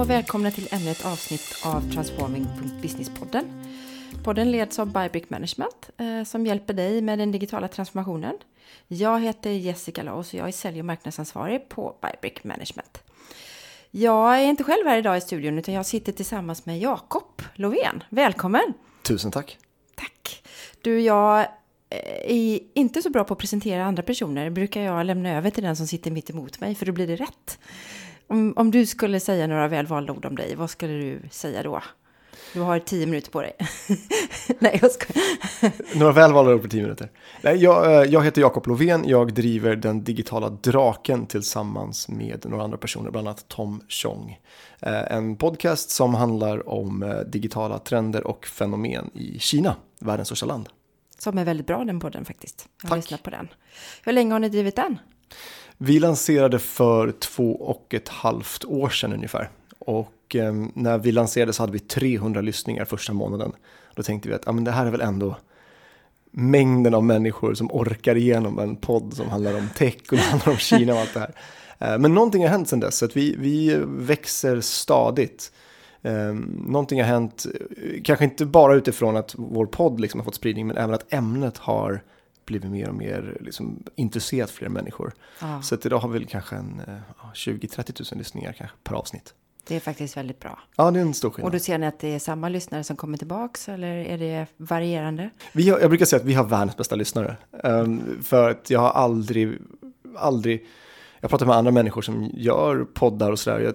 och välkomna till ännu ett avsnitt av Transforming Business-podden. Podden leds av Bybrick Management eh, som hjälper dig med den digitala transformationen. Jag heter Jessica Laus och jag är sälj och marknadsansvarig på Bybrick Management. Jag är inte själv här idag i studion utan jag sitter tillsammans med Jakob Lovén. Välkommen! Tusen tack! Tack! Du, jag är inte så bra på att presentera andra personer. brukar jag lämna över till den som sitter mitt emot mig för då blir det rätt. Om, om du skulle säga några välvalda ord om dig, vad skulle du säga då? Du har tio minuter på dig. Nej, jag ska. Några välvalda ord på tio minuter. Nej, jag, eh, jag heter Jakob Lovén. Jag driver den digitala draken tillsammans med några andra personer, bland annat Tom Chong. Eh, en podcast som handlar om eh, digitala trender och fenomen i Kina, världens största land. Som är väldigt bra den podden faktiskt. Jag har Tack. lyssnat på den. Hur länge har ni drivit den? Vi lanserade för två och ett halvt år sedan ungefär. Och eh, när vi lanserade så hade vi 300 lyssningar första månaden. Då tänkte vi att ah, men det här är väl ändå mängden av människor som orkar igenom en podd som handlar om tech och handlar om Kina och allt det här. Eh, men någonting har hänt sedan dess, så att vi, vi växer stadigt. Eh, någonting har hänt, eh, kanske inte bara utifrån att vår podd liksom har fått spridning, men även att ämnet har blivit mer och mer liksom, intresserat fler människor. Ah. Så att idag har vi kanske en eh, 20-30 000 lyssningar kanske per avsnitt. Det är faktiskt väldigt bra. Ja, det är en stor skillnad. Och då ser ni att det är samma lyssnare som kommer tillbaks eller är det varierande? Vi har, jag brukar säga att vi har världens bästa lyssnare. Um, för att jag har aldrig, aldrig, jag pratar med andra människor som gör poddar och sådär. Jag,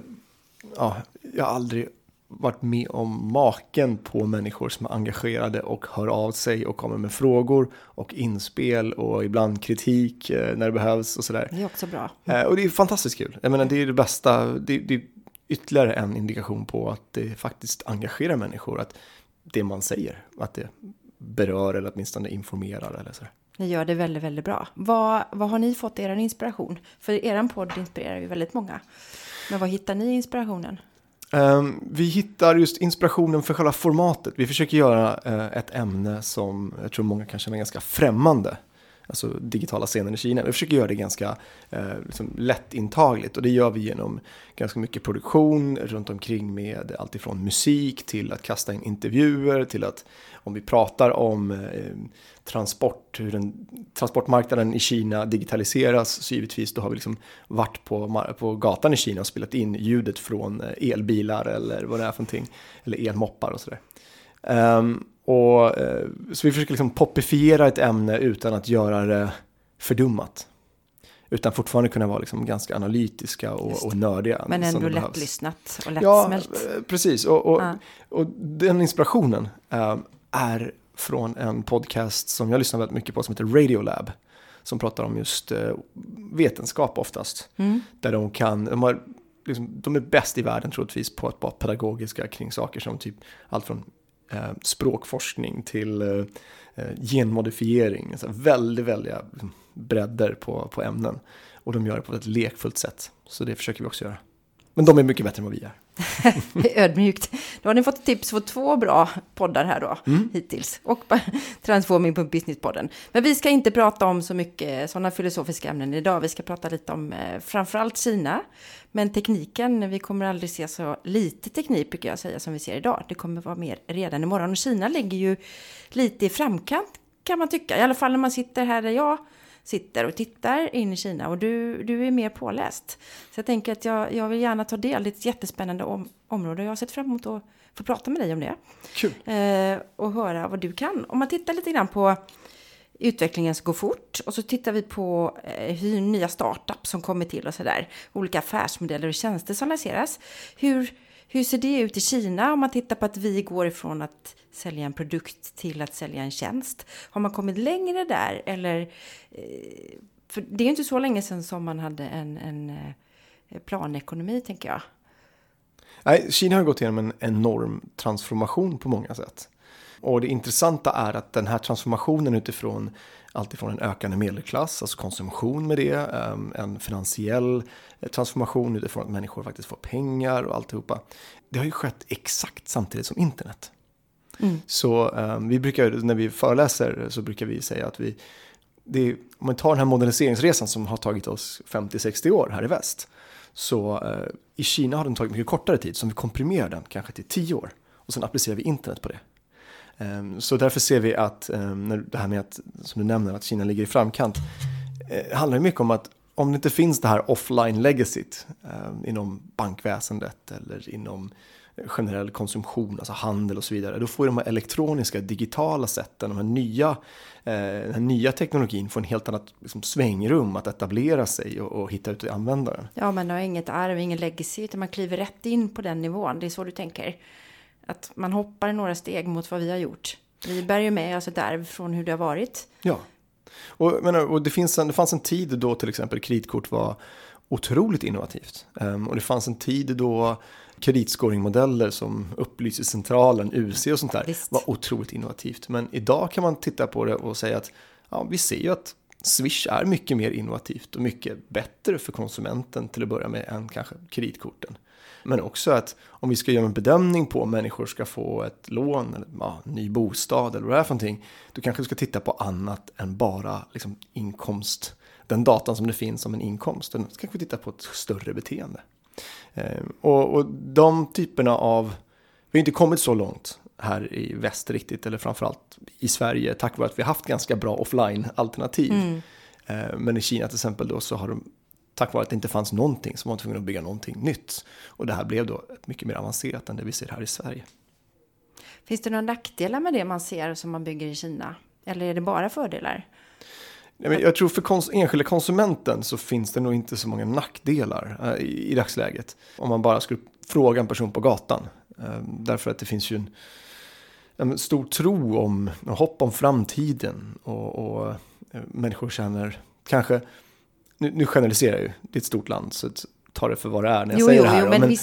ja, jag har aldrig varit med om maken på människor som är engagerade och hör av sig och kommer med frågor och inspel och ibland kritik eh, när det behövs och sådär. Det är också bra. Eh, och det är fantastiskt kul. Jag menar, det är det bästa, det, det är ytterligare en indikation på att det faktiskt engagerar människor, att det man säger, att det berör eller åtminstone informerar eller sådär. Ni gör det väldigt, väldigt bra. Vad, vad har ni fått er inspiration? För er podd inspirerar ju väldigt många. Men vad hittar ni inspirationen? Ehm, vi hittar just inspirationen för själva formatet. Vi försöker göra eh, ett ämne som jag tror många kan känna ganska främmande. Alltså digitala scenen i Kina. Vi försöker göra det ganska eh, liksom lättintagligt och det gör vi genom ganska mycket produktion runt omkring med alltifrån musik till att kasta in intervjuer till att om vi pratar om eh, transport, hur den, transportmarknaden i Kina digitaliseras, så givetvis då har vi liksom varit på, på gatan i Kina och spelat in ljudet från eh, elbilar eller vad det är för någonting, eller elmoppar och sådär. Um, och, uh, så vi försöker liksom popifiera ett ämne utan att göra det fördummat. Utan fortfarande kunna vara liksom ganska analytiska och, och nördiga. Men ändå lättlyssnat och lättsmält. Ja, eh, precis. Och, och, ja. och den inspirationen uh, är från en podcast som jag lyssnar väldigt mycket på som heter Radiolab. Som pratar om just eh, vetenskap oftast. Mm. Där de kan, de, har, liksom, de är bäst i världen troligtvis på att vara pedagogiska kring saker som typ allt från eh, Eh, språkforskning till eh, eh genmodifiering. Alltså väldigt, väldigt bredder på, på ämnen. Och de gör det på ett lekfullt sätt. Så det försöker vi också göra. Men de är mycket bättre än vad vi är. Ödmjukt. Då har ni fått tips på två bra poddar här då, mm. hittills. Och Transforming.business-podden. Men vi ska inte prata om så mycket sådana filosofiska ämnen idag. Vi ska prata lite om eh, framförallt Kina. Men tekniken, vi kommer aldrig se så lite teknik, brukar jag säga, som vi ser idag. Det kommer vara mer redan imorgon. Och Kina ligger ju lite i framkant, kan man tycka. I alla fall när man sitter här där jag sitter och tittar in i Kina och du, du är mer påläst. Så jag tänker att jag, jag vill gärna ta del, det är ett jättespännande om, område jag har sett fram emot att få prata med dig om det. Kul. Eh, och höra vad du kan. Om man tittar lite grann på utvecklingen som går fort och så tittar vi på eh, hur nya startups som kommer till och sådär. Olika affärsmodeller och tjänster som lanseras. Hur, hur ser det ut i Kina om man tittar på att vi går ifrån att sälja en produkt till att sälja en tjänst? Har man kommit längre där eller? Eh, för det är ju inte så länge sedan som man hade en, en eh, planekonomi tänker jag. Nej, Kina har gått igenom en enorm transformation på många sätt. Och det intressanta är att den här transformationen utifrån alltifrån en ökande medelklass, alltså konsumtion med det, ehm, en finansiell transformation utifrån att människor faktiskt får pengar och alltihopa. Det har ju skett exakt samtidigt som internet. Mm. Så um, vi brukar, när vi föreläser så brukar vi säga att vi, det, om man tar den här moderniseringsresan som har tagit oss 50-60 år här i väst, Så eh, i Kina har den tagit mycket kortare tid, som vi komprimerar den kanske till tio år. Och sen applicerar vi internet på det. Ehm, så därför ser vi att, ehm, det här med att, som du nämner, att Kina ligger i framkant, eh, handlar mycket om att om det inte finns det här offline legacyt ehm, inom bankväsendet eller inom generell konsumtion, alltså handel och så vidare, då får de här elektroniska, digitala sätten, de här nya, eh, den här nya teknologin får en helt annat liksom, svängrum att etablera sig och, och hitta ut till användaren. Ja, man har inget arv, ingen legacy, utan man kliver rätt in på den nivån. Det är så du tänker? Att man hoppar några steg mot vad vi har gjort. Vi bär ju med oss ett arv från hur det har varit. Ja, och, men, och det, finns en, det fanns en tid då till exempel kreditkort var otroligt innovativt. Um, och det fanns en tid då kreditscoringmodeller som Upplysningscentralen, UC och sånt där Visst. var otroligt innovativt. Men idag kan man titta på det och säga att ja, vi ser ju att Swish är mycket mer innovativt och mycket bättre för konsumenten till att börja med än kanske kreditkorten. Men också att om vi ska göra en bedömning på om människor ska få ett lån eller ja, ny bostad eller vad det är för någonting. Då kanske du ska titta på annat än bara liksom, inkomst. Den datan som det finns som en inkomst. Ska kanske titta på ett större beteende. Eh, och, och de typerna av, vi har inte kommit så långt här i väst riktigt, eller framförallt i Sverige, tack vare att vi har haft ganska bra offline-alternativ. Mm. Eh, men i Kina till exempel då så har de, tack vare att det inte fanns någonting, så var man tvungen att bygga någonting nytt. Och det här blev då mycket mer avancerat än det vi ser här i Sverige. Finns det några nackdelar med det man ser som man bygger i Kina? Eller är det bara fördelar? Jag tror för kons enskilda konsumenten så finns det nog inte så många nackdelar äh, i, dagsläget. Om man bara skulle fråga en person på gatan. Äh, därför att det finns ju en, en stor tro om, hopp om framtiden. Och, och äh, människor känner kanske, nu, nu generaliserar jag ju, det är ett stort land så ta det för vad det är när jag jo, säger jo, det här. Jo, men, men,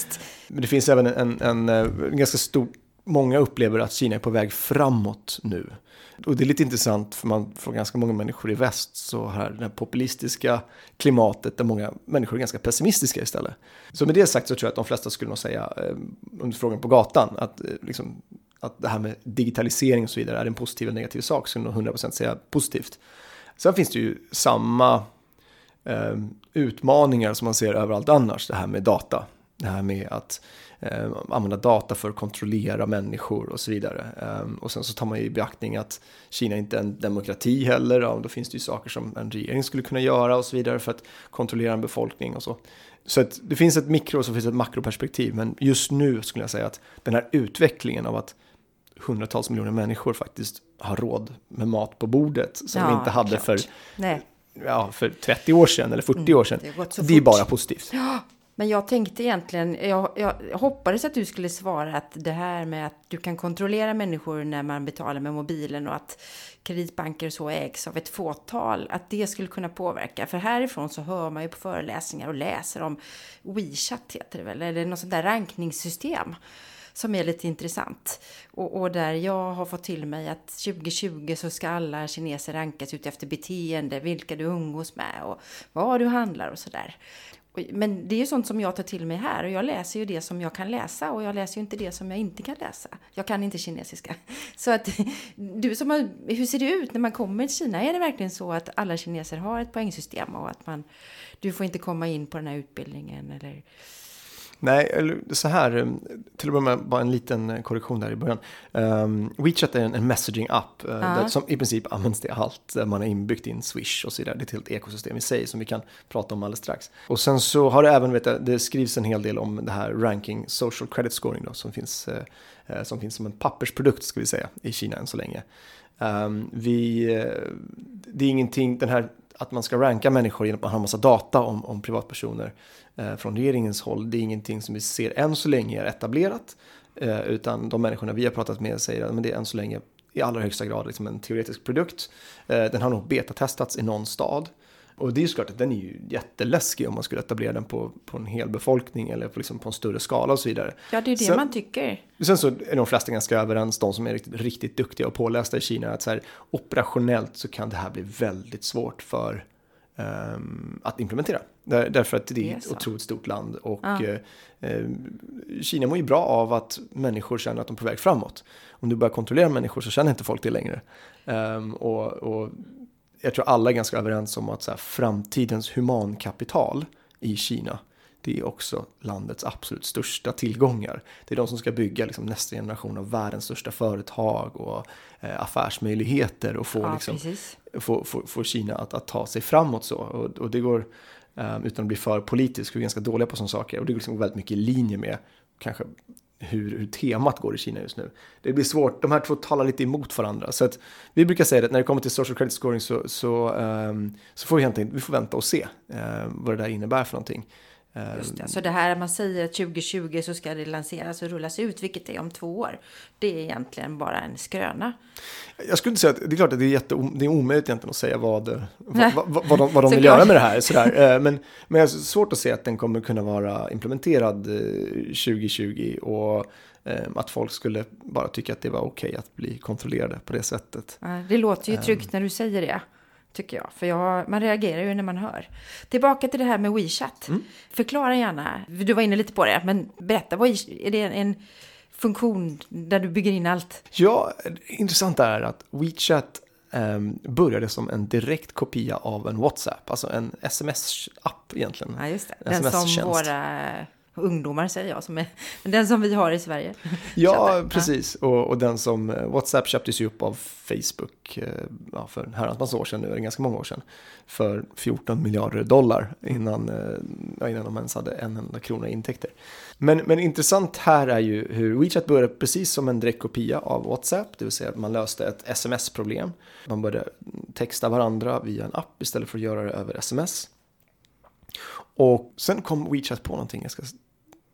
men, det finns även en, en, en ganska stor, många upplever att Kina är på väg framåt nu. Och det är lite intressant för man får ganska många människor i väst så här det här populistiska klimatet där många människor är ganska pessimistiska istället. Så med det sagt så tror jag att de flesta skulle nog säga eh, under frågan på gatan att, eh, liksom, att det här med digitalisering och så vidare är en positiv eller negativ sak så nog 100% säga positivt. Sen finns det ju samma eh, utmaningar som man ser överallt annars, det här med data. Det här med att eh, använda data för att kontrollera människor och så vidare. Eh, och sen så tar man i beaktning att Kina inte är en demokrati heller. Ja, då finns det ju saker som en regering skulle kunna göra och så vidare för att kontrollera en befolkning och så. Så att det finns ett mikro och så finns ett makroperspektiv. Men just nu skulle jag säga att den här utvecklingen av att hundratals miljoner människor faktiskt har råd med mat på bordet som ja, vi inte hade klart. för, ja, för 30 år sedan eller 40 mm, år sedan. Det, det är bara positivt. Ja, men jag tänkte egentligen, jag, jag, hoppades att du skulle svara att det här med att du kan kontrollera människor när man betalar med mobilen och att kreditbanker så ägs av ett fåtal, att det skulle kunna påverka. För härifrån så hör man ju på föreläsningar och läser om WeChat heter det väl, eller något sånt där rankningssystem som är lite intressant. Och, och, där jag har fått till mig att 2020 så ska alla kineser rankas ut efter beteende, vilka du umgås med och vad du handlar och sådär. Men det är ju sånt som jag tar till mig här och jag läser ju det som jag kan läsa och jag läser ju inte det som jag inte kan läsa. Jag kan inte kinesiska. Så att du som har, hur ser det ut när man kommer till Kina? Är det verkligen så att alla kineser har ett poängsystem och att man, du får inte komma in på den här utbildningen eller? Nej, eller så här, eh, till börja med bara en liten eh, korrektion där i början. Um, WeChat är en, en messaging-app uh, som i princip används till allt. Där man har inbyggt in Swish och så vidare. Det är ett helt ekosystem i sig som vi kan prata om alldeles strax. Och sen så har det även, vet jag, det skrivs en hel del om det här ranking social credit scoring då, som finns, uh, som finns som en pappersprodukt ska vi säga i Kina än så länge. Um, vi, uh, det är ingenting, den här att man ska ranka människor genom att man har en massa data om, om privatpersoner från regeringens håll. Det är ingenting som vi ser än så länge är etablerat. Eh, utan de människorna vi har pratat med säger att det är än så länge i allra högsta grad liksom en teoretisk produkt. Eh, den har nog betatestats i någon stad. Och det är ju såklart att den är ju jätteläskig om man skulle etablera den på, på en hel befolkning eller på, liksom på en större skala och så vidare. Ja, det är det sen, man tycker. Sen så är de flesta ganska överens, de som är riktigt, riktigt duktiga och pålästa i Kina, att så här, operationellt så kan det här bli väldigt svårt för att implementera. Där, därför att det är, ett otroligt stort land och eh Kina mår ju bra av att människor känner att de är på väg framåt. Om du börjar kontrollera människor så känner inte folk det längre. Um, och, och jag tror alla är ganska överens om att så här, framtidens humankapital i Kina det är också landets absolut största tillgångar. Det är de som ska bygga liksom, nästa generation av världens största företag och eh, affärsmöjligheter och få, Ja, liksom, få, få, få Kina att, att ta sig framåt så. Och, och det går, eh, utan att bli för politisk, vi är ganska dåliga på sådana saker. Och det går liksom väldigt mycket i linje med kanske hur, hur temat går i Kina just nu. Det blir svårt, de här två talar lite emot varandra. Så att vi brukar säga att när det kommer till social credit scoring så, så, ehm, så får vi egentligen vi får vänta och se eh, vad det där innebär för någonting. Eh, Just det. Så det här man säger att 2020 så ska det lanseras och rullas ut, vilket är om två år. Det är egentligen bara en skröna. Jag skulle inte säga att det är klart att det är, jätte, det är omöjligt egentligen att säga vad, eh, vad, vad, vad de, vad de vill göra med det här. Sådär. Eh, Men, men jag har svårt att se att den kommer kunna vara implementerad eh, 2020 och eh, att folk skulle bara tycka att det var okej att bli kontrollerade på det sättet. Det låter ju Ehm. tryggt när du säger det, tycker jag. För jag, man reagerar ju när man hör. Tillbaka till det här med WeChat. Mm. Förklara gärna, du var inne lite på det, men berätta, vad är är det en funktion där du bygger in allt? Ja, det intressanta är att WeChat ehm, började som en direkt kopia av en WhatsApp, alltså en sms-app egentligen. Ja, just det. En Den som våra ungdomar säger jag, som är, men den som vi har i Sverige. Ja, precis. Och, och den som eh, WhatsApp köptes ju upp av Facebook eh, ja, för en herrans massa år sedan, nu det ganska många år sedan, för 14 miljarder dollar innan, eh, ja, innan de ens hade en enda krona i intäkter. Men, men intressant här är ju hur WeChat började precis som en direkt kopia av WhatsApp, det vill säga att man löste ett sms-problem. Man började texta varandra via en app istället för att göra det över sms. Och sen kom WeChat på någonting ganska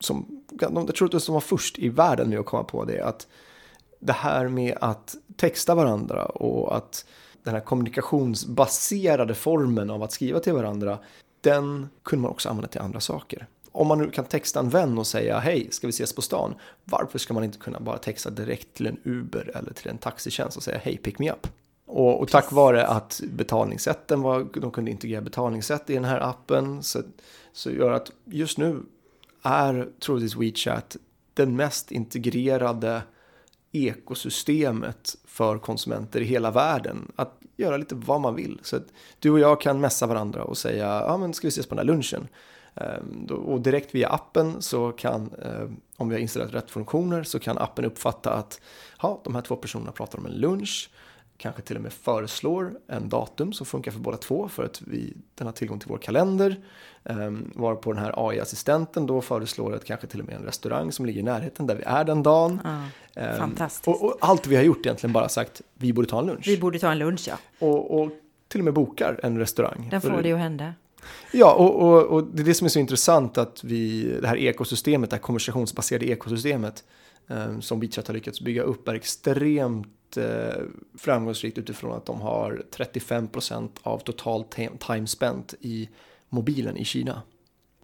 som, de- jag tror att de var först i världen med att komma på det, att det här med att texta varandra och att den här kommunikationsbaserade formen av att skriva till varandra, den kunde man också använda till andra saker. Om man nu kan texta en vän och säga hej, ska vi ses på stan? Varför ska man inte kunna bara texta direkt till en Uber eller till en taxitjänst och säga hej, pick me up? Och, och tack vare att betalningssätten var, de kunde integrera betalningssätt i den här appen så, så gör att just nu är troligtvis WeChat den mest integrerade ekosystemet för konsumenter i hela världen. Att göra lite vad man vill. Så att du och jag kan messa varandra och säga, ja men ska vi ses på den här lunchen? Ehm, och direkt via appen så kan, eh, om vi har installerat rätt funktioner, så kan appen uppfatta att ja, de här två personerna pratar om en lunch, kanske till och med föreslår en datum som funkar för båda två för att vi, den har tillgång till vår kalender. Um, varpå den här AI-assistenten då föreslår att kanske till och med en restaurang som ligger i närheten där vi är den dagen. Ja, Ehm, fantastiskt. Och, och allt vi har gjort egentligen bara sagt vi borde ta en lunch. Vi borde ta en lunch, ja. Och, och till och med bokar en restaurang. Den får det att hända. Ja, och, och, och det är det som är så intressant att vi, det här ekosystemet, det här konversationsbaserade ekosystemet eh, som WeChat har lyckats bygga upp är extremt framgångsrikt utifrån att de har 35% av total time, spent i mobilen i Kina.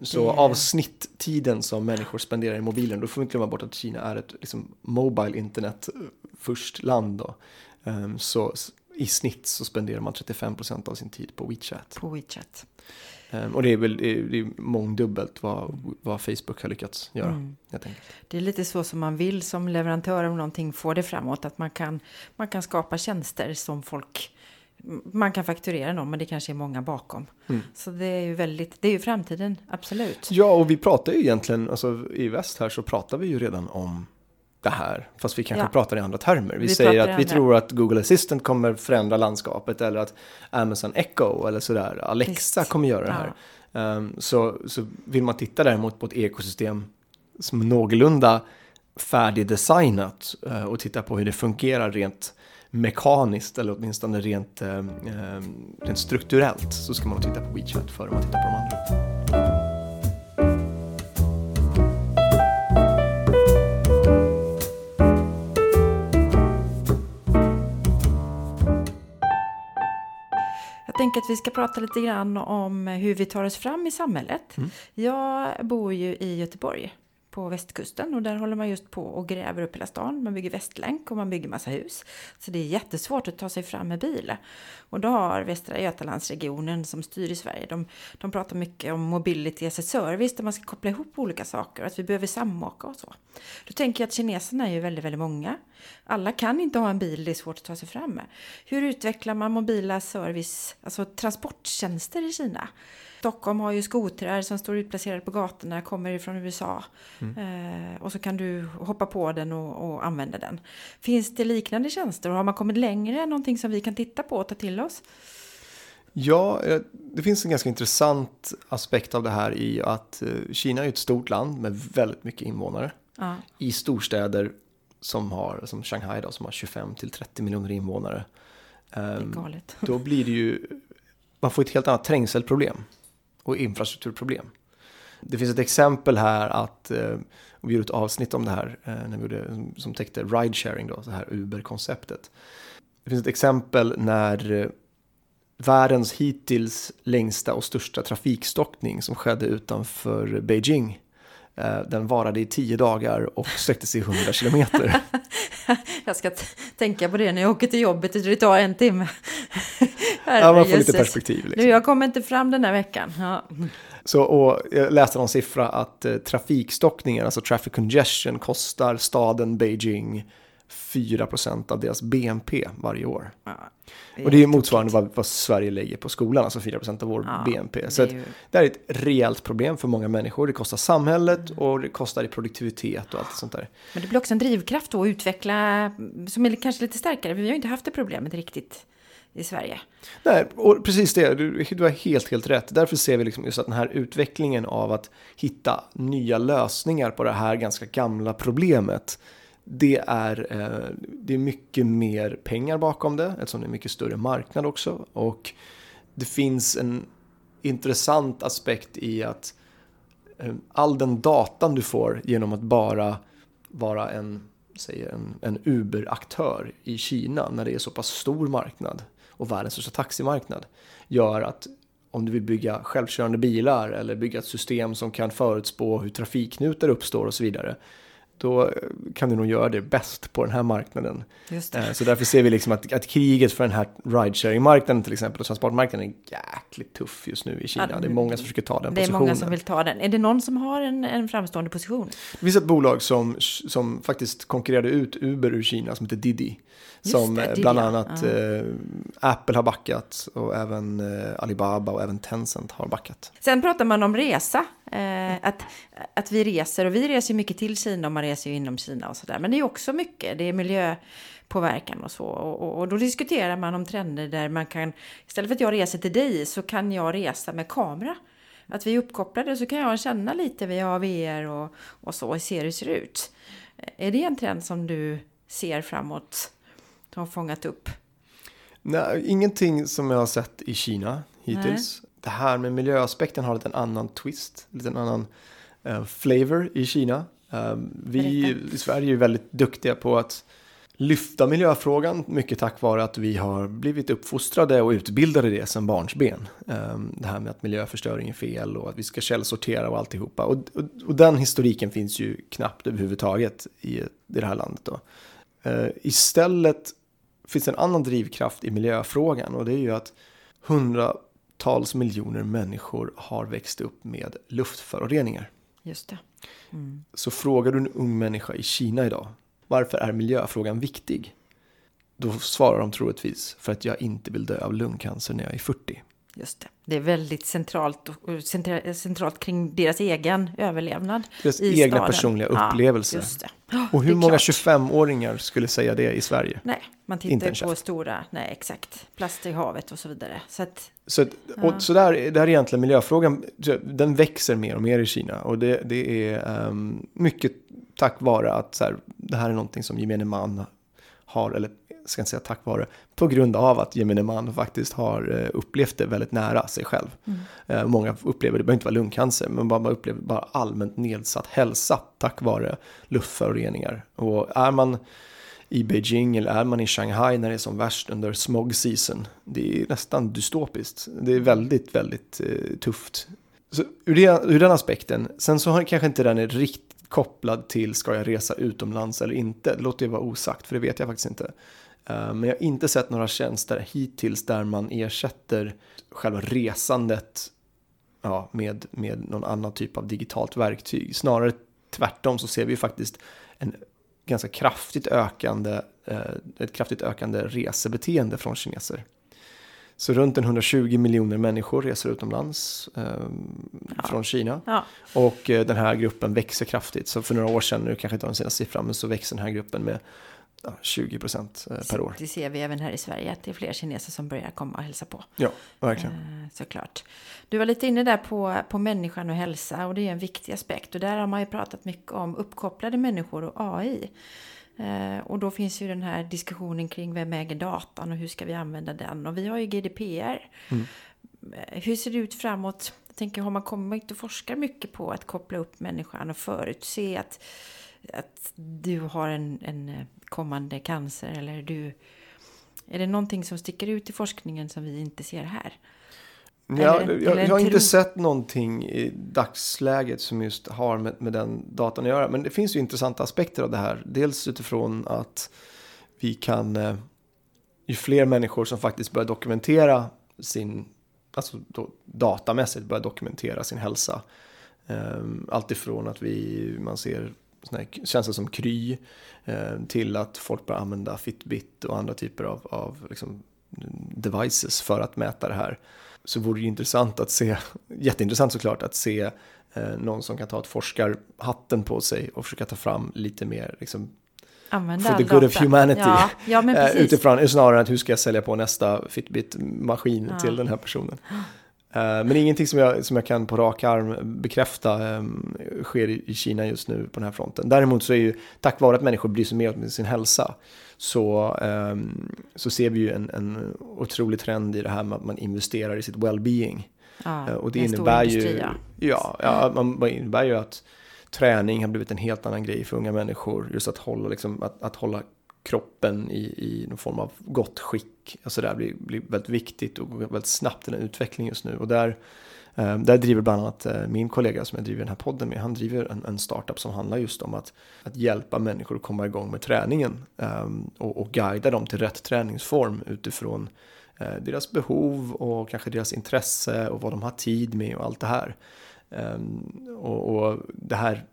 Så Det- av snitttiden som människor spenderar i mobilen, då får vi inte glömma bort att Kina är ett liksom, mobile internet eh, först land. Då. Ehm, så i snitt så spenderar man 35% av sin tid på WeChat. På WeChat. Ehm, och det är väl det är, mångdubbelt vad, vad Facebook har lyckats göra. Mm. Det är lite så som man vill som leverantör om någonting får det framåt. Att man kan, man kan skapa tjänster som folk... Man kan fakturera någon, men det kanske är många bakom. Mm. Så det är ju väldigt... Det är ju framtiden, absolut. Ja, och vi pratar ju egentligen, alltså i väst här så pratar vi ju redan om det här. Fast vi kanske Ja. pratar i andra termer. Vi, Vi säger att vi andra. tror att Google Assistant kommer förändra landskapet eller att Amazon Echo eller sådär, Alexa Visst. kommer göra det här. Ehm, så, så vill man titta däremot på ett ekosystem som är någorlunda färdigdesignat eh, och titta på hur det fungerar rent mekaniskt eller åtminstone rent, eh, rent strukturellt så ska man titta på WeChat före man tittar på de andra. Jag tänker att vi ska prata lite grann om hur vi tar oss fram i samhället. Mm. Jag bor ju i Göteborg på västkusten och där håller man just på och gräver upp hela stan. Man bygger västlänk och man bygger massa hus. Så det är jättesvårt att ta sig fram med bil. Och då har Västra Götalandsregionen som styr i Sverige, de, de pratar mycket om mobility as a service där man ska koppla ihop olika saker och att vi behöver samåka och så. Då tänker jag att kineserna är ju väldigt, väldigt många. Alla kan inte ha en bil, det är svårt att ta sig fram med. Hur utvecklar man mobila service, alltså transporttjänster i Kina? Stockholm har ju skotrar som står utplacerade på gatorna, kommer ifrån USA. Mm. Eh, och så kan du hoppa på den och, och, använda den. Finns det liknande tjänster och har man kommit längre, någonting som vi kan titta på och ta till oss? Ja, eh, det finns en ganska intressant aspekt av det här i att eh, Kina är ett stort land med väldigt mycket invånare. Ja. I storstäder som har, som Shanghai då, som har 25 till 30 miljoner invånare. Det är ehm, galet. Då blir det ju, man får ett helt annat trängselproblem och infrastrukturproblem. Det finns ett exempel här att, eh, vi gjorde ett avsnitt om det här eh, när vi gjorde, som täckte ride-sharing då, det här Uber-konceptet. Det finns ett exempel när eh, världens hittills längsta och största trafikstockning som skedde utanför Beijing. Eh, den varade i tio dagar och sträckte sig 100 kilometer. jag ska tänka på det när jag åker till jobbet, det tar en timme. ja, man får lite perspektiv. Liksom. Nu, jag kommer inte fram den här veckan. Ja. Så, och jag läste någon siffra att eh, trafikstockningen, alltså traffic congestion, kostar staden Beijing 4% av deras BNP varje år. Ja, och det är motsvarande vad, vad, Sverige lägger på skolan, alltså 4% av vår ja, BNP. Så det är, ju... det är ett rejält problem för många människor. Det kostar samhället mm. och det kostar i produktivitet och allt sånt där. Men det blir också en drivkraft då att utveckla, som är kanske lite starkare. Vi har ju inte haft det problemet riktigt i Sverige. Nej, och precis det. Du, du har helt, helt rätt. Därför ser vi liksom just att den här utvecklingen av att hitta nya lösningar på det här ganska gamla problemet det är, eh, det är mycket mer pengar bakom det eftersom det är mycket större marknad också. Och det finns en intressant aspekt i att eh, all den datan du får genom att bara vara en, säger en, en Uber-aktör i Kina när det är så pass stor marknad och världens största taximarknad gör att om du vill bygga självkörande bilar eller bygga ett system som kan förutspå hur trafikknutar uppstår och så vidare då kan du nog göra det bäst på den här marknaden. Eh, så därför ser vi liksom att, att kriget för den här ridesharing-marknaden till exempel och transportmarknaden är jäkligt tuff just nu i Kina. Ja, det är många som försöker ta den det positionen. Det är många som vill ta den. Är det någon som har en, en framstående position? Det finns ett bolag som, som faktiskt konkurrerade ut Uber ur Kina som heter Didi. Som det, bland annat ja. eh, Apple har backat och även eh, Alibaba och även Tencent har backat. Sen pratar man om resa. Eh, att, att vi reser och vi reser mycket till Kina och man reser ju inom Kina och sådär. Men det är också mycket, det är miljöpåverkan och så. Och, och, och, då diskuterar man om trender där man kan, istället för att jag reser till dig så kan jag resa med kamera. Att vi är uppkopplade så kan jag känna lite via VR och, och så och se hur det ser ut. Är det en trend som du ser framåt? Som har fångat upp? Nej, ingenting som jag har sett i Kina hittills. Det här med miljöaspekten har lite en annan twist, lite en annan uh, flavor i Kina. Uh, vi i Sverige är väldigt duktiga på att lyfta miljöfrågan, mycket tack vare att vi har blivit uppfostrade och utbildade det sedan barnsben. Um, det här med att miljöförstöring är fel och att vi ska källsortera och alltihopa. Och, och, och den historiken finns ju knappt överhuvudtaget i, i det här landet. Då. Uh, istället finns en annan drivkraft i miljöfrågan och det är ju att hundratals miljoner människor har växt upp med luftföroreningar. Just det. Mm. Så frågar du en ung människa i Kina idag, varför är miljöfrågan viktig? Då svarar de troligtvis för att jag inte vill dö av lungcancer när jag är 40. Just det. Det är väldigt centralt, centralt kring deras egen överlevnad. Deras egna staden. personliga upplevelser. Ja, och hur många 25-åringar skulle säga det i Sverige? Nej, man tittar på stora, nej exakt, plast i havet och så vidare. Så, att, så, och, ja. så där, där är egentligen miljöfrågan, den växer mer och mer i Kina. Och det, det är um, mycket tack vare att så här, det här är någonting som gemene man har, eller ska inte säga tack vare, på grund av att gemene man faktiskt har eh, upplevt det väldigt nära sig själv. Mm. Eh, många upplever, det behöver inte vara lungcancer, men bara, upplever bara allmänt nedsatt hälsa tack vare luftföroreningar. Och är man i Beijing eller är man i Shanghai när det är som värst under smog season, det är nästan dystopiskt. Det är väldigt, väldigt eh, tufft. Så ur, det, ur den aspekten, sen så har kanske inte den är riktigt kopplad till ska jag resa utomlands eller inte. Det låter ju vara osagt, för det vet jag faktiskt inte. Eh, men jag har inte sett några tjänster hittills där man ersätter själva resandet ja, med, med någon annan typ av digitalt verktyg. Snarare tvärtom så ser vi faktiskt en ganska kraftigt ökande, eh, ett kraftigt ökande resebeteende från kineser. Så runt en 120 miljoner människor reser utomlands eh, Ja. från Kina. Ja, Och eh, den här gruppen växer kraftigt. Så för några år sedan, nu kanske inte har den senaste siffran, men så växer den här gruppen med ja, 20 procent eh, per år. det ser vi även här i Sverige att det är fler kineser som börjar komma och hälsa på. Ja, verkligen. Eh, Såklart. Du var lite inne där på, på människan och hälsa och det är en viktig aspekt. Och där har man ju pratat mycket om uppkopplade människor och AI. Eh, och då finns ju den här diskussionen kring vem äger datan och hur ska vi använda den. Och vi har ju GDPR. Mm. Eh, Hur ser det ut framåt? Jag tänker, har man kommit och forskar mycket på att koppla upp människan och förutse att, att du har en, en eh, kommande cancer eller du... Är det någonting som sticker ut i forskningen som vi inte ser här? Ja, Eller- jag, eller jag har inte sett någonting i dagsläget som just har med, med den datan att göra. Men det finns ju intressanta aspekter av det här. Dels utifrån att vi kan, eh, ju fler människor som faktiskt börjar dokumentera sin, alltså då, datamässigt börjar dokumentera sin hälsa. Um, allt ifrån att vi, man ser såna tjänster som Kry eh, till att folk börjar använda Fitbit och andra typer av, av liksom, devices för att mäta det här. Så vore det intressant att se, jätteintressant såklart, att se eh, någon som kan ta ett forskarhatten på sig och försöka ta fram lite mer liksom, Använda For the good of data. humanity. Ja, ja eh, utifrån snarare än att hur ska jag sälja på nästa Fitbit-maskin Ja. till den här personen. Eh, men ingenting som jag, som jag kan på rak arm bekräfta eh, sker i, i Kina just nu på den här fronten. Däremot så är ju tack vare att människor bryr sig mer om sin hälsa så, eh, så ser vi ju en, en otrolig trend i det här med att man investerar i sitt well-being. ja, Eh, och det innebär industri, ju, ja. ja, ja, man, det innebär ju att träning har blivit en helt annan grej för unga människor. Just att hålla, liksom, att, att hålla kroppen i, i någon form av gott skick. Alltså det här blir, blir väldigt viktigt och väldigt snabbt i den utvecklingen just nu. Och där, Ehm, där driver bland annat eh, min kollega som jag driver den här podden med, han driver en, en startup som handlar just om att, att hjälpa människor att komma igång med träningen ehm, och, och guida dem till rätt träningsform utifrån eh, deras behov och kanske deras intresse och vad de har tid med och allt det här. Ehm, och, och det här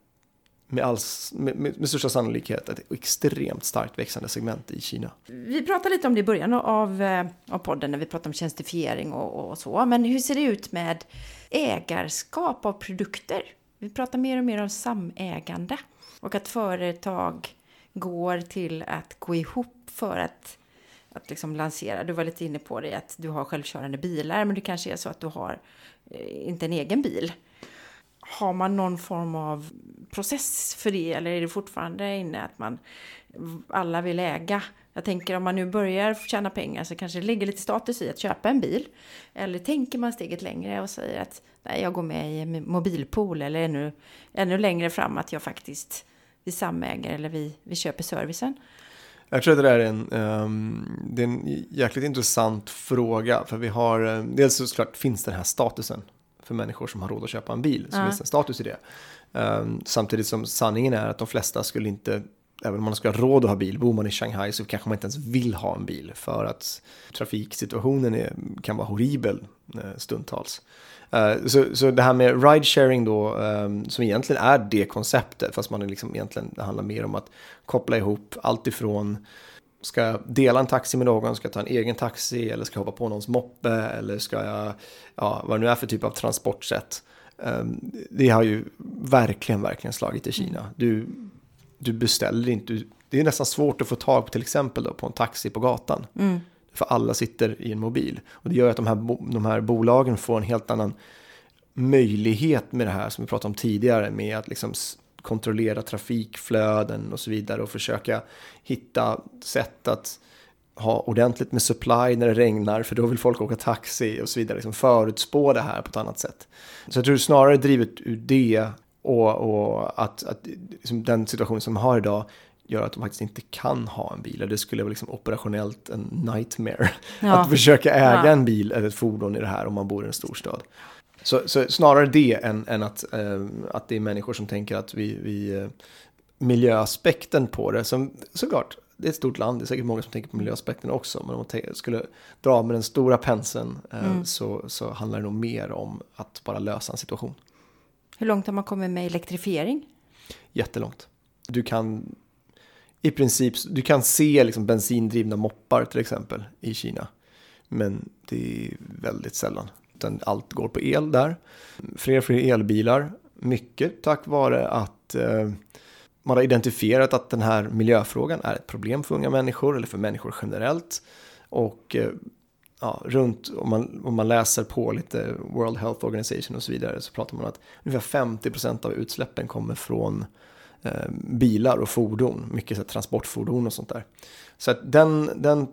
med, all, med, med, med största sannolikhet ett extremt starkt växande segment i Kina. Vi pratade lite om det i början av, eh, av podden när vi pratade om tjänstifiering och, och så. Men hur ser det ut med ägarskap av produkter? Vi pratar mer och mer om samägande och att företag går till att gå ihop för att, att liksom lansera. Du var lite inne på det att du har självkörande bilar, men det kanske är så att du har eh, inte en egen bil. Har man någon form av process för det eller är det fortfarande inne att man alla vill äga? Jag tänker om man nu börjar tjäna pengar så kanske det ligger lite status i att köpa en bil. Eller tänker man steget längre och säger att nej, jag går med i en mobilpool eller ännu, ännu längre fram att jag faktiskt vi samäger eller vi, vi köper servicen. Jag tror att det där är en, um, det är en jäkligt intressant fråga. För vi har, um, dels såklart finns den här statusen för människor som har råd att köpa en bil. Så Ja. finns en status i det. Um, samtidigt som sanningen är att de flesta skulle inte, även om man skulle ha råd att ha bil, bor man i Shanghai så kanske man inte ens vill ha en bil. För att trafiksituationen är, kan vara horribel eh, stundtals. Eh, Så, så det här med ride-sharing då, ehm, som egentligen är det konceptet, fast man är liksom egentligen, det handlar mer om att koppla ihop allt ifrån Ska jag dela en taxi med någon? Ska jag ta en egen taxi? Eller ska jag hoppa på någons moppe? Eller ska jag, ja, vad det nu är för typ av transportsätt. Ehm, Det har ju verkligen, verkligen slagit i Kina. Du, du beställer inte, du- det är nästan svårt att få tag på till exempel då, på en taxi på gatan. Mm. För alla sitter i en mobil. Och det gör att de här, de här bolagen får en helt annan möjlighet med det här som vi pratade om tidigare med att liksom kontrollera trafikflöden och så vidare och försöka hitta sätt att ha ordentligt med supply när det regnar för då vill folk åka taxi och så vidare. Liksom förutspå det här på ett annat sätt. Så jag tror snarare drivet ur det och, och att, att liksom den situation som de har idag gör att de faktiskt inte kan ha en bil. Det skulle vara liksom operationellt en nightmare. Ja. Att försöka äga Ja. en bil eller ett fordon i det här om man bor i en storstad. Så, så snarare det än, än att, eh, att det är människor som tänker att vi, vi eh, miljöaspekten på det, som såklart, det är ett stort land, det är säkert många som tänker på miljöaspekten också, men om man skulle dra med den stora penseln eh, Mm. så, så handlar det nog mer om att bara lösa en situation. Hur långt har man kommit med elektrifiering? Jättelångt. Du kan i princip, du kan se liksom bensindrivna moppar till exempel i Kina. men det är väldigt sällan. Utan allt går på el där. Fler och fler elbilar, mycket tack vare att eh, man har identifierat att den här miljöfrågan är ett problem för unga människor eller för människor generellt. Och eh, ja, runt, om man, om man läser på lite World Health Organization och så vidare så pratar man om att ungefär 50% av utsläppen kommer från eh, bilar och fordon, mycket så transportfordon och sånt där. Så att den, den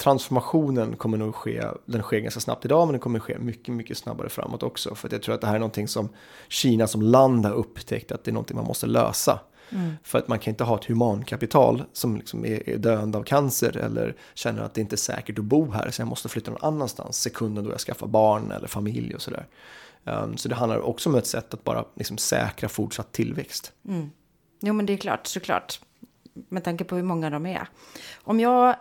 transformationen kommer nog ske, den sker ganska snabbt idag men den kommer ske mycket, mycket snabbare framåt också. För att jag tror att det här är någonting som Kina som land har upptäckt att det är någonting man måste lösa. Mm. För att man kan inte ha ett humankapital som liksom är, är döende av cancer eller känner att det inte är säkert att bo här så jag måste flytta någon annanstans sekunden då jag skaffar barn eller familj och sådär. Um, så det handlar också om ett sätt att bara liksom säkra fortsatt tillväxt. Mm. Jo men det är klart, såklart. Med tanke på hur många de är. Om jag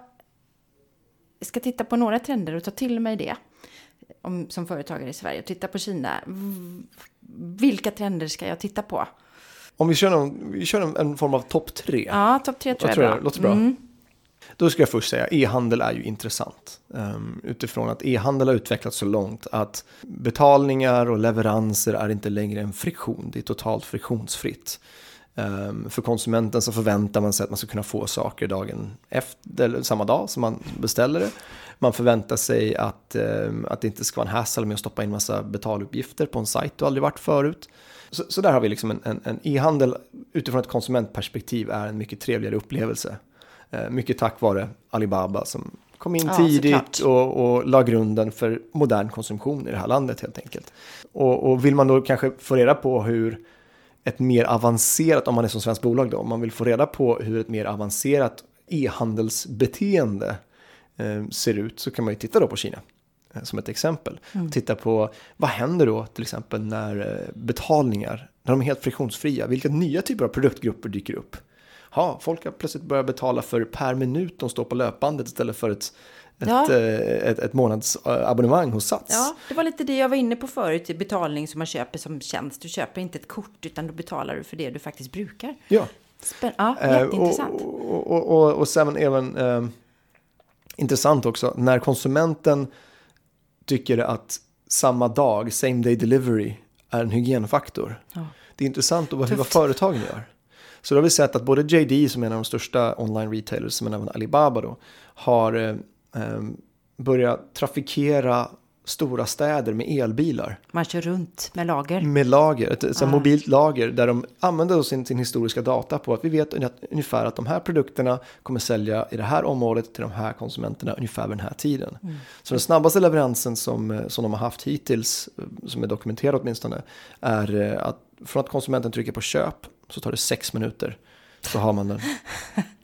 ska titta på några trender och ta till mig det om, som företagare i Sverige och titta på Kina. Vilka trender ska jag titta på? Om vi kör, någon, vi kör en, en form av topp tre. Ja, topp tre tror jag, jag är bra. Låter bra. Mm. Då ska jag först säga e-handel är ju intressant. Um, utifrån att e-handel har utvecklats så långt att betalningar och leveranser är inte längre en friktion. Det är totalt friktionsfritt. Um, för konsumenten så förväntar man sig att man ska kunna få saker dagen efter, eller samma dag som man beställer det. Man förväntar sig att, um, att det inte ska vara en hassle med att stoppa in massa betaluppgifter på en sajt du aldrig varit förut. Så, så där har vi liksom en, en, e-handel utifrån ett konsumentperspektiv är en mycket trevligare upplevelse. Uh, mycket tack vare Alibaba som kom in ja, tidigt och, och la grunden för modern konsumtion i det här landet helt enkelt. Och, och vill man då kanske få reda på hur ett mer avancerat, om man är som svenskt bolag då, om man vill få reda på hur ett mer avancerat e-handelsbeteende eh, ser ut så kan man ju titta då på Kina eh, som ett exempel. Mm. Titta på vad händer då till exempel när eh, betalningar, när de är helt friktionsfria, vilka nya typer av produktgrupper dyker upp? Ja, folk har plötsligt börjat betala för per minut de står på löpbandet istället för ett ett, ja. Eh, ett, ett månadsabonnemang hos Sats. Ja, det var lite det jag var inne på förut, betalning som man köper som tjänst. Du köper inte ett kort utan då betalar du för det du faktiskt brukar. Ja. Spän ja, eh, jätteintressant. Och, och, och, och sen även eh, intressant också, när konsumenten tycker att samma dag, same day delivery, är en hygienfaktor. Ja. Det är intressant att vad företagen gör. Så då har vi sett att både JD som är en av de största online retailers, men även Alibaba då, har börja trafikera stora städer med elbilar. Man kör runt med lager. Med lager, ett, ett ah. mobilt lager där de använder sin, sin historiska data på att vi vet ungefär att de här produkterna kommer sälja i det här området till de här konsumenterna ungefär vid den här tiden. Mm. Så den snabbaste leveransen som, som de har haft hittills, som är dokumenterad åtminstone, är eh, att från att konsumenten trycker på köp så tar det sex minuter så har man den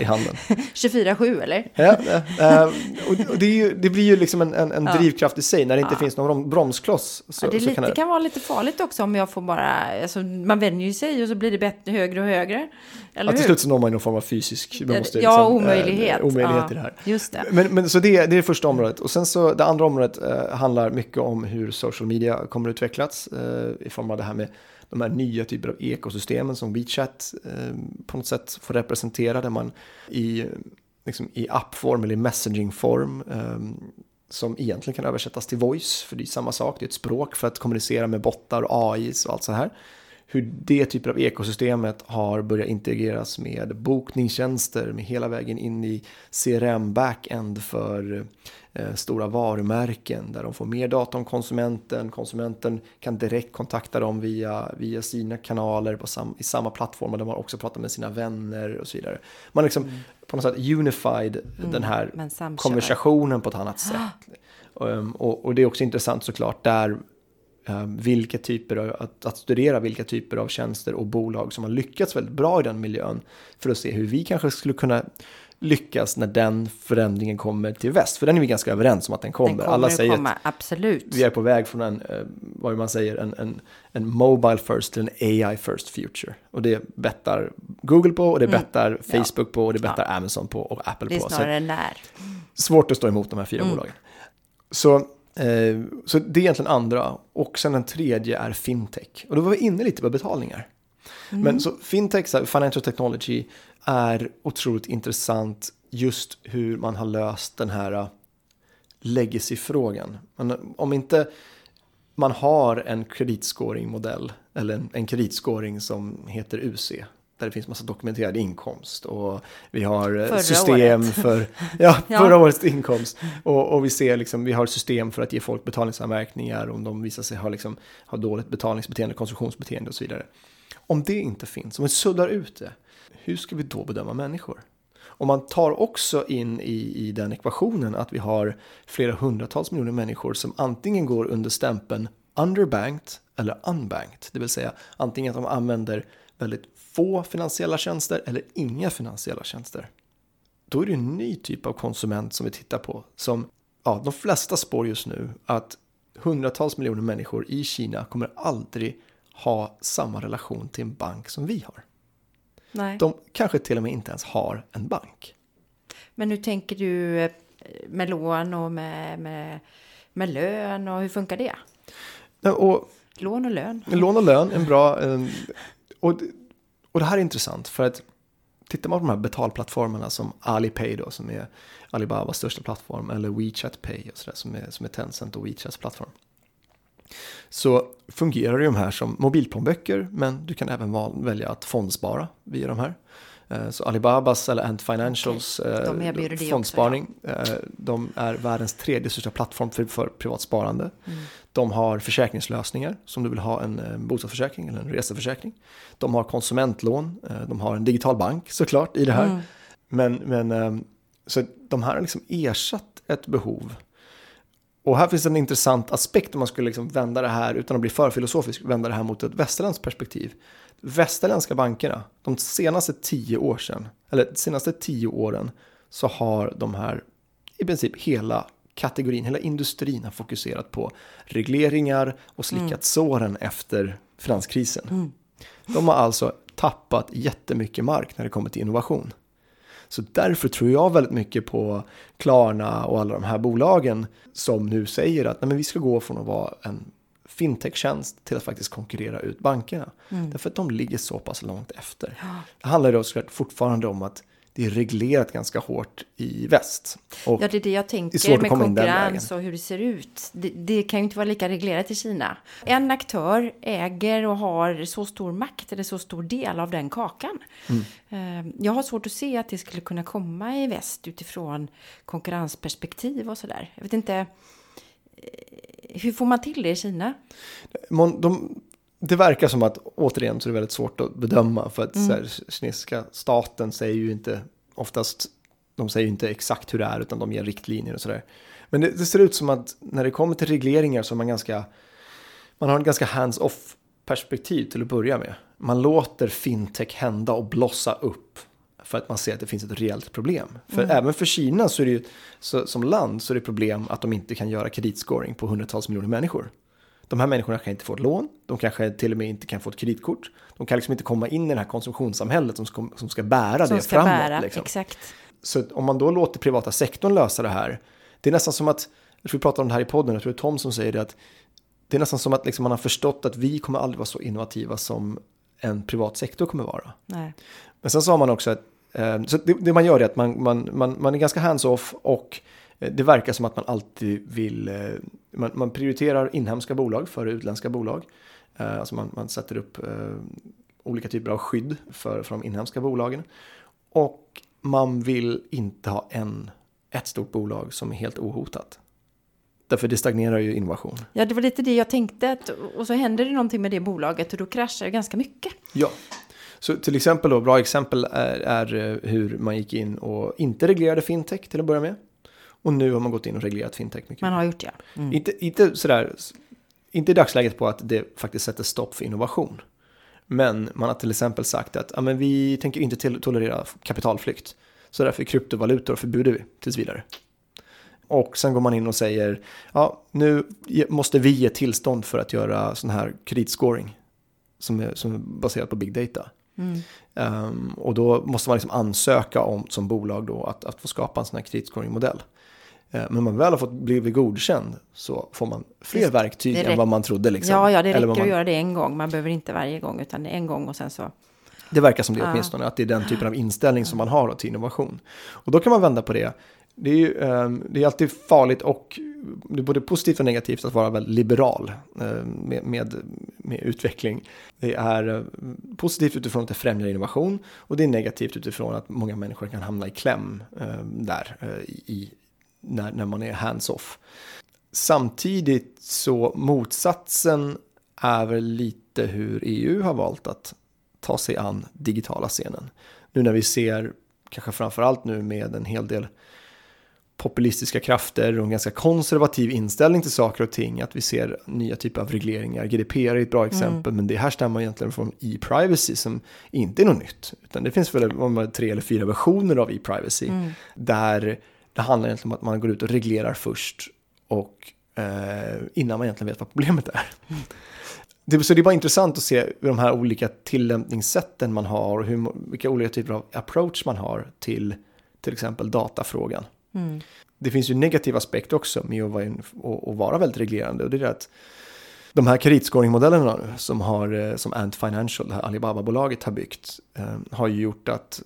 i handen. 24-7 eller? Ja, äh, och det, ju, det, blir ju liksom en, en, en ja. drivkraft i sig när det inte ja. finns någon bromskloss. Så, ja, det, lite, kan det... kan vara lite farligt också om jag får bara, alltså, man vänjer ju sig och så blir det bättre, högre och högre. Eller ja, till slut så når man någon form av fysisk man måste, ja, liksom, omöjlighet. Äh, omöjlighet i det här. Just det. Men, men så det, det är det första området. Och sen så det andra området äh, handlar mycket om hur social media kommer att utvecklas äh, i form av det här med de här nya typer av ekosystemen som WeChat eh, på något sätt får representera där man i, liksom, i appform eller i messagingform eh, som egentligen kan översättas till voice, för det är samma sak, det är ett språk för att kommunicera med bottar och AIs och allt så här. Hur det typer av ekosystemet har börjat integreras med bokningstjänster, med hela vägen in i CRM-backend för Eh, stora varumärken där de får mer data om konsumenten. Konsumenten kan direkt kontakta dem via, via sina kanaler på sam, i samma plattformar där man också pratar med sina vänner och så vidare. Man liksom mm. på något sätt unified mm, den här konversationen på ett annat sätt. Um, och, och, det är också intressant såklart där vilka typer av, att, att, studera vilka typer av tjänster och bolag som har lyckats väldigt bra i den miljön för att se hur vi kanske skulle kunna lyckas när den förändringen kommer till väst. För den är vi ganska överens om att den kommer. Den kommer Alla säger komma, absolut. vi är på väg från en, eh, vad man säger, en, en, en mobile first till en AI first future. Och det bettar Google på och det mm. bettar Facebook ja. på och det bettar ja. Amazon på och Apple på. Det är snarare när. Svårt att stå emot de här fyra mm. bolagen. Så, eh, så det är egentligen andra. Och sen den tredje är fintech. Och då var vi inne lite på betalningar. Mm. Men så fintech, financial technology, är otroligt intressant just hur man har löst den här legacy-frågan. Men om inte man har en kreditscoring-modell eller en, en kreditscoring som heter UC där det finns massa dokumenterad inkomst och vi har eh, Förra system året. för ja, Ja. förra årets inkomst och, och vi ser liksom vi har system för att ge folk betalningsanmärkningar om de visar sig ha, liksom, ha dåligt betalningsbeteende, konsumtionsbeteende och så vidare. Om det inte finns, om vi suddar ut det, hur ska vi då bedöma människor? Om man tar också in i, i den ekvationen att vi har flera hundratals miljoner människor som antingen går under stämpeln underbanked eller unbanked. Det vill säga antingen att de använder väldigt få finansiella tjänster eller inga finansiella tjänster. Då är det en ny typ av konsument som vi tittar på. Som, ja, de flesta spår just nu att hundratals miljoner människor i Kina kommer aldrig ha samma relation till en bank som vi har. Nej. De kanske till och med inte ens har en bank. Men hur tänker du eh, med lån och med, med, med lön och hur funkar det? Och Lån och lön. lån och lön, en bra... En, och, och det här är intressant för att tittar man på de här betalplattformarna som Alipay då som är Alibabas största plattform eller WeChat Pay och sådär som är, som är Tencent och WeChats plattform. Så fungerar ju de här som mobilplånböcker men du kan även välja att fondspara via de här. Eh, Så Alibabas eller Ant Financials Okej, de eh, erbjuder det också, fondsparning, eh, de är världens tredje största plattform för, för privat sparande. Mm. De har försäkringslösningar som du vill ha en eh, bostadsförsäkring eller en reseförsäkring. De har konsumentlån, eh, de har en digital bank såklart i det här. Mm. Men, men eh, så de här har liksom ersatt ett behov. Och här finns en intressant aspekt om man skulle liksom vända det här, utan att bli för filosofisk, vända det här mot ett västerländskt perspektiv. Västerländska bankerna, de senaste tio år sedan, eller de senaste tio åren, så har de här i princip hela kategorin, hela industrin har fokuserat på regleringar och slickat såren efter finanskrisen. De har alltså tappat jättemycket mark när det kommer till innovation. Så därför tror jag väldigt mycket på Klarna och alla de här bolagen som nu säger att nej, men vi ska gå från att vara en fintech-tjänst till att faktiskt konkurrera ut bankerna. Därför att de ligger så pass långt efter. Det handlar då såklart fortfarande om att det är reglerat ganska hårt i väst. Och Ja, det är det jag tänker med konkurrens och hur det ser ut. Det, det kan ju inte vara lika reglerat i Kina. En aktör äger och har så stor makt eller så stor del av den kakan. Mm. Eh, Jag har svårt att se att det skulle kunna komma i väst utifrån konkurrensperspektiv och sådär. Jag vet inte. eh, Hur får man till det i Kina? De, det verkar som att, återigen, så är det väldigt svårt att bedöma. För att så här, kinesiska staten säger ju inte, oftast, de säger ju inte exakt hur det är, utan de ger riktlinjer och sådär. Men det, det ser ut som att när det kommer till regleringar så är man ganska, man har en ganska hands-off perspektiv till att börja med. Man låter fintech hända och blossa upp för att man ser att det finns ett reellt problem. För även för Kina så är det ju, så, som land så är det problem att de inte kan göra kreditscoring på hundratals miljoner människor. De här människorna kan inte få ett lån, de kanske till och med inte kan få ett kreditkort. De kan liksom inte komma in i det här konsumtionssamhället som ska, som ska bära Som det ska framåt. bära, liksom. exakt. Så om man då låter privata sektorn lösa det här, det är nästan som att, jag tror vi pratar om det här i podden, jag tror det är Tom som säger det, att det är nästan som att liksom man har förstått att vi kommer aldrig vara så innovativa som en privat sektor kommer vara. Nej. Men sen sa man också att eh, så det, det man gör är att man, man, man, man är ganska hands-off och det verkar som att man alltid vill, eh, man, man prioriterar inhemska bolag före utländska bolag. Eh, Alltså man, man sätter upp eh, olika typer av skydd för, för de inhemska bolagen. Och man vill inte ha en, ett stort bolag som är helt ohotat. Därför det stagnerar ju innovation. Ja, det var lite det jag tänkte. Att, och så händer det någonting med det bolaget och då kraschar det ganska mycket. Ja. Så till exempel då, bra exempel är, är eh, hur man gick in och inte reglerade fintech till att börja med. Och nu har man gått in och reglerat fintech mycket. Man har gjort det. ja. Mm. Inte, inte sådär, inte i dagsläget på att det faktiskt sätter stopp för innovation. Men man har till exempel sagt att ja, men vi tänker inte till- tolerera kapitalflykt. Så därför kryptovalutor förbjuder vi tills vidare. Och sen går man in och säger, ja nu måste vi ge tillstånd för att göra sån här kreditscoring. Som är, som är baserat på big data. Mm. Ehm, och då måste man liksom ansöka om som bolag då att, att få skapa en sån här kreditscoring-modell. Eh, men man väl har fått blivit godkänd så får man fler Det- verktyg än vad man trodde. Liksom. Ja, ja, det räcker man, att göra det en gång. Man behöver inte varje gång, utan en gång och sen så. Det verkar som det Ja. åtminstone, att det är den typen av inställning som man har då till innovation. Och då kan man vända på det. det är ju um, det är alltid farligt och det är både positivt och negativt att vara väldigt liberal uh, med, med, med, utveckling. Det är uh, positivt utifrån att det främjar innovation och det är negativt utifrån att många människor kan hamna i kläm uh, där i, när, när man är hands-off. Samtidigt så motsatsen är väl lite hur EU har valt att ta sig an digitala scenen. Nu när vi ser, kanske framförallt nu med en hel del populistiska krafter och en ganska konservativ inställning till saker och ting. Att vi ser nya typer av regleringar. GDPR är ett bra exempel, mm. men det här stämmer egentligen från e-privacy som inte är något nytt. Utan det finns väl tre eller fyra versioner av e-privacy. Mm. Där det handlar egentligen om att man går ut och reglerar först och eh, innan man egentligen vet vad problemet är. Mm. Det, så det är bara intressant att se de här olika tillämpningssätten man har och hur, vilka olika typer av approach man har till till exempel datafrågan. Mm. Det finns ju negativa aspekter också med att vara, att vara väldigt reglerande och det är att de här kreditscoringmodellerna som, har, eh, som Ant Financial, det här Alibaba-bolaget har byggt, eh, har ju gjort att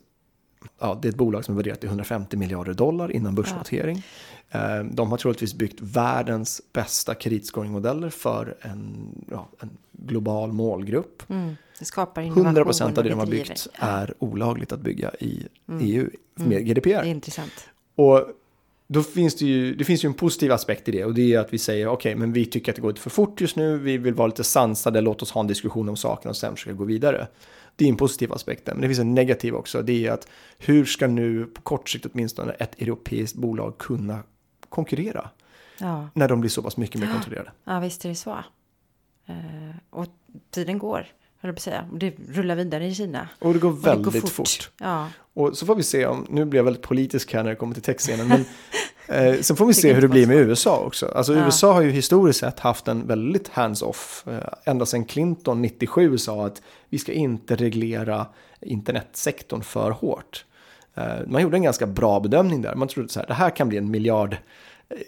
ja, det är ett bolag som är värderat till 150 miljarder dollar innan börsnotering. Ja. Eh, de har troligtvis byggt världens bästa kreditscoringmodeller för en, ja, en global målgrupp. Mm. Det skapar 100 procent av det de har byggt är olagligt att bygga i mm. EU med mm. GDPR. Det är intressant. Och då finns det ju, det finns ju en positiv aspekt i det och det är att vi säger okej, okay, men vi tycker att det går lite för fort just nu, vi vill vara lite sansade, låt oss ha en diskussion om saken och sen försöka gå vidare. Det är en positiv aspekt, men det finns en negativ också, det är att hur ska nu på kort sikt åtminstone ett europeiskt bolag kunna konkurrera? Ja. När de blir så pass mycket mer kontrollerade. Ja, visst är det så. Uh, och tiden går höll på säga. Det rullar vidare i Kina. Och det går väldigt det går fort. fort. Ja. Och så får vi se om, nu blir jag väldigt politisk här när det kommer till textscenen, men eh, sen får vi se hur det blir med USA också. Alltså ja. USA har ju historiskt sett haft en väldigt hands-off, eh, ända sedan Clinton 97 sa att vi ska inte reglera internetsektorn för hårt. Eh, man gjorde en ganska bra bedömning där, man trodde så här, det här kan bli en miljard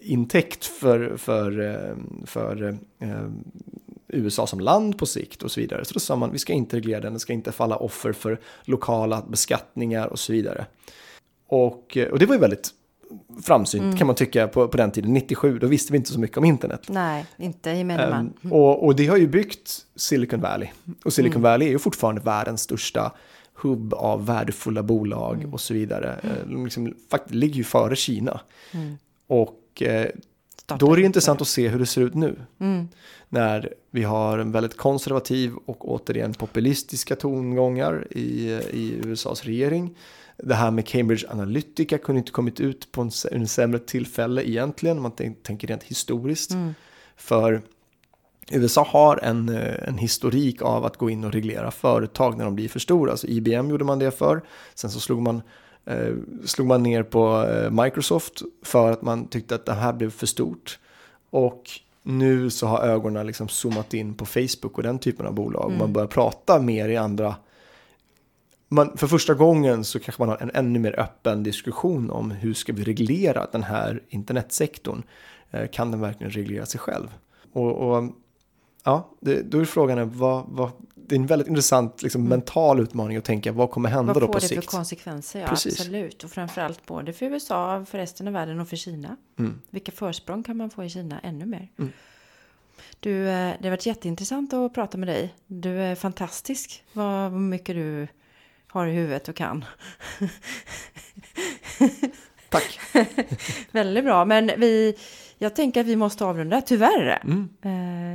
intäkt för, för, eh, för eh, USA som land på sikt och så vidare. Så då sa man vi ska inte reglera den, den ska inte falla offer för lokala beskattningar och så vidare. Och, och det var ju väldigt framsynt mm. kan man tycka på, på den tiden. 97, då visste vi inte så mycket om internet. Nej, inte gemene man. Um, och, och det har ju byggt Silicon Valley. Och Silicon mm. Valley är ju fortfarande världens största hubb av värdefulla bolag mm. och så vidare. Mm. Liksom, faktiskt ligger ju före Kina. Mm. Och eh, då är det intressant att se hur det ser ut nu. Mm. När vi har en väldigt konservativ och återigen populistiska tongångar i, i USAs regering. Det här med Cambridge Analytica kunde inte kommit ut på en, en sämre tillfälle egentligen, om man tänker rent historiskt. Mm. För USA har en, eh, en historik av att gå in och reglera företag när de blir för stora. Alltså IBM gjorde man det för, sen så slog man eh, slog man ner på eh, Microsoft för att man tyckte att det här blev för stort. Och nu så har ögonen liksom zoomat in på Facebook och den typen av bolag. Mm. Man börjar prata mer i andra man, för första gången så kanske man har en ännu mer öppen diskussion om hur ska vi reglera den här internetsektorn. Eh, kan den verkligen reglera sig själv? Och, och ja, det, då är frågan vad, vad, det är en väldigt intressant liksom, mm. mental utmaning att tänka vad kommer hända vad då på sikt. Vad får det för konsekvenser? Ja, Precis. absolut. Och framförallt både för USA, för resten av världen och för Kina. Mm. Vilka försprång kan man få i Kina ännu mer? Mm. Du, eh, det har varit jätteintressant att prata med dig. Du är fantastisk. Vad mycket du har i huvudet och kan. Tack. Väldigt bra. Men vi jag tänker att vi måste avrunda, tyvärr. Mm. Eh,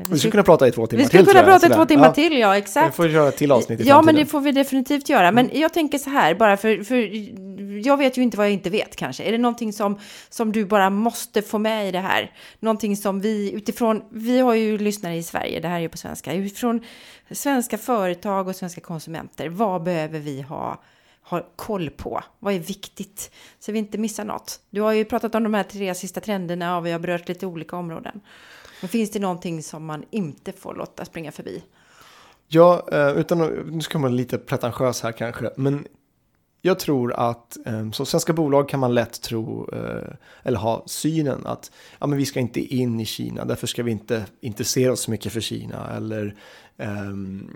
vi, vi skulle kunna prata i två timmar till. Vi skulle kunna prata i två timmar ja. till, ja exakt. Vi får göra till avsnitt i Ja, men det får vi definitivt göra. Men mm. jag tänker så här, bara för, för jag vet ju inte vad jag inte vet kanske. Är det någonting som, som du bara måste få med i det här? Någonting som vi utifrån, vi har ju lyssnare i Sverige, det här är ju på svenska, utifrån svenska företag och svenska konsumenter, vad behöver vi ha har koll på. Vad är viktigt? Så vi inte missar något. Du har ju pratat om de här tre sista trenderna och vi har berört lite olika områden. Men finns det någonting som man inte får låta springa förbi? Ja, eh, utan att, nu ska man lite pretentiös här kanske, men jag tror att ehm, som svenska bolag kan man lätt tro eh, eller ha synen att ja, men vi ska inte in i Kina, därför ska vi inte intressera oss så mycket för Kina eller ehm,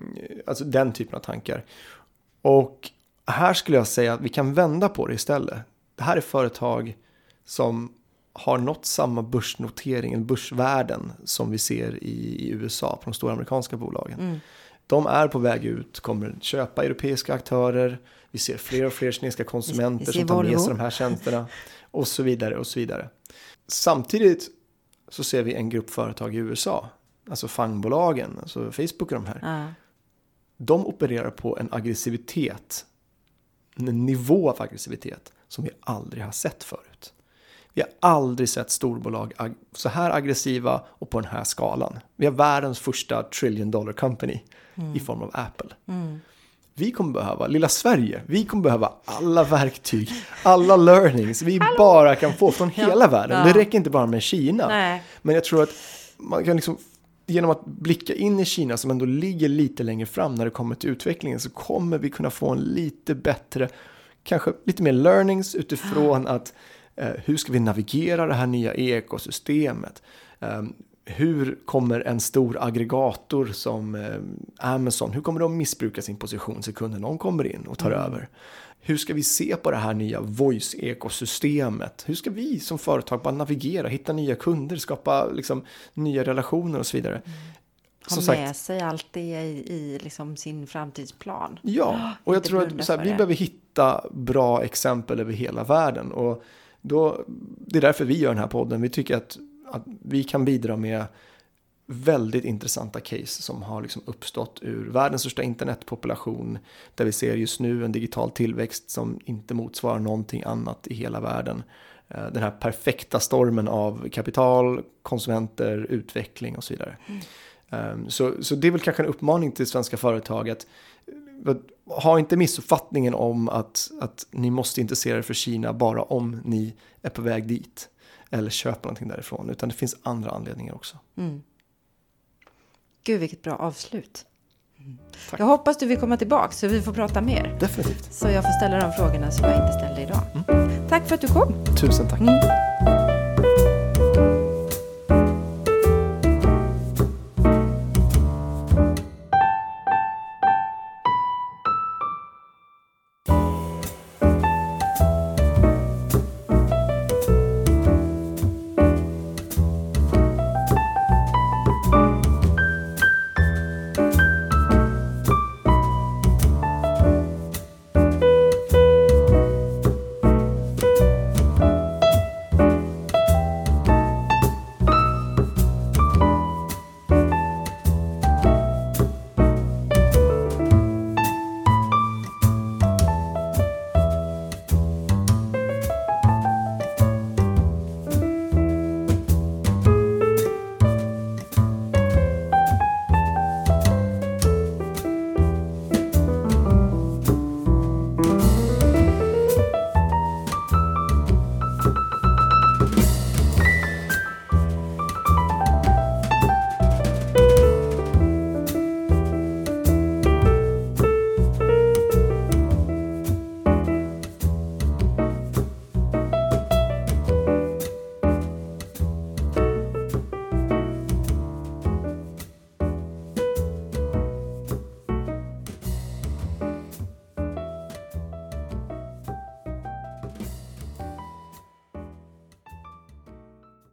alltså den typen av tankar. Och här skulle jag säga att vi kan vända på det istället. Det här är företag som har nått samma börsnotering, börsvärden som vi ser i, i USA på de stora amerikanska bolagen. Mm. De är på väg ut, kommer köpa europeiska aktörer. Vi ser fler och fler kinesiska konsumenter som tar med sig de här tjänsterna och så vidare och så vidare. Samtidigt så ser vi en grupp företag i USA, alltså fangbolagen, alltså Facebook och de här. Ja. De opererar på en aggressivitet, en nivå av aggressivitet som vi aldrig har sett förut. Vi har aldrig sett storbolag ag- så här aggressiva och på den här skalan. Vi har världens första trillion dollar company i form av Apple. Mm. Vi kommer behöva, lilla Sverige, vi kommer behöva alla verktyg, alla learnings vi bara kan få från Ja. hela världen. Ja. Det räcker inte bara med Kina. Nej. Men jag tror att man kan liksom, genom att blicka in i Kina som ändå ligger lite längre fram när det kommer till utvecklingen så kommer vi kunna få en lite bättre, kanske lite mer learnings utifrån att eh, hur ska vi navigera det här nya ekosystemet? Eh, hur kommer en stor aggregator som eh, Amazon, hur kommer de missbruka sin position sekunden någon kommer in och tar över? Hur ska vi se på det här nya voice-ekosystemet? Hur ska vi som företag bara navigera, hitta nya kunder, skapa liksom, nya relationer och så vidare? Ha Som med sagt, sig allt det i, i liksom sin framtidsplan. ja, och jag tror att här, vi behöver hitta bra exempel över hela världen. Och då, det är därför vi gör den här podden. Vi tycker att, att vi kan bidra med väldigt intressanta case som har liksom uppstått ur världens största internetpopulation där vi ser just nu en digital tillväxt som inte motsvarar någonting annat i hela världen. Eh, Den här perfekta stormen av kapital, konsumenter, utveckling och så vidare. Eh, Så, så det är väl kanske en uppmaning till svenska företag att ha inte missuppfattningen om att, att ni måste intressera er för Kina bara om ni är på väg dit eller köper någonting därifrån, utan det finns andra anledningar också. Mm. Gud, vilket bra avslut. Mm. Jag hoppas du vill komma tillbaka så vi får prata mer. Definitivt. Så jag får ställa de frågorna som jag inte ställde idag. Tack för att du kom. Tusen tack. Mm.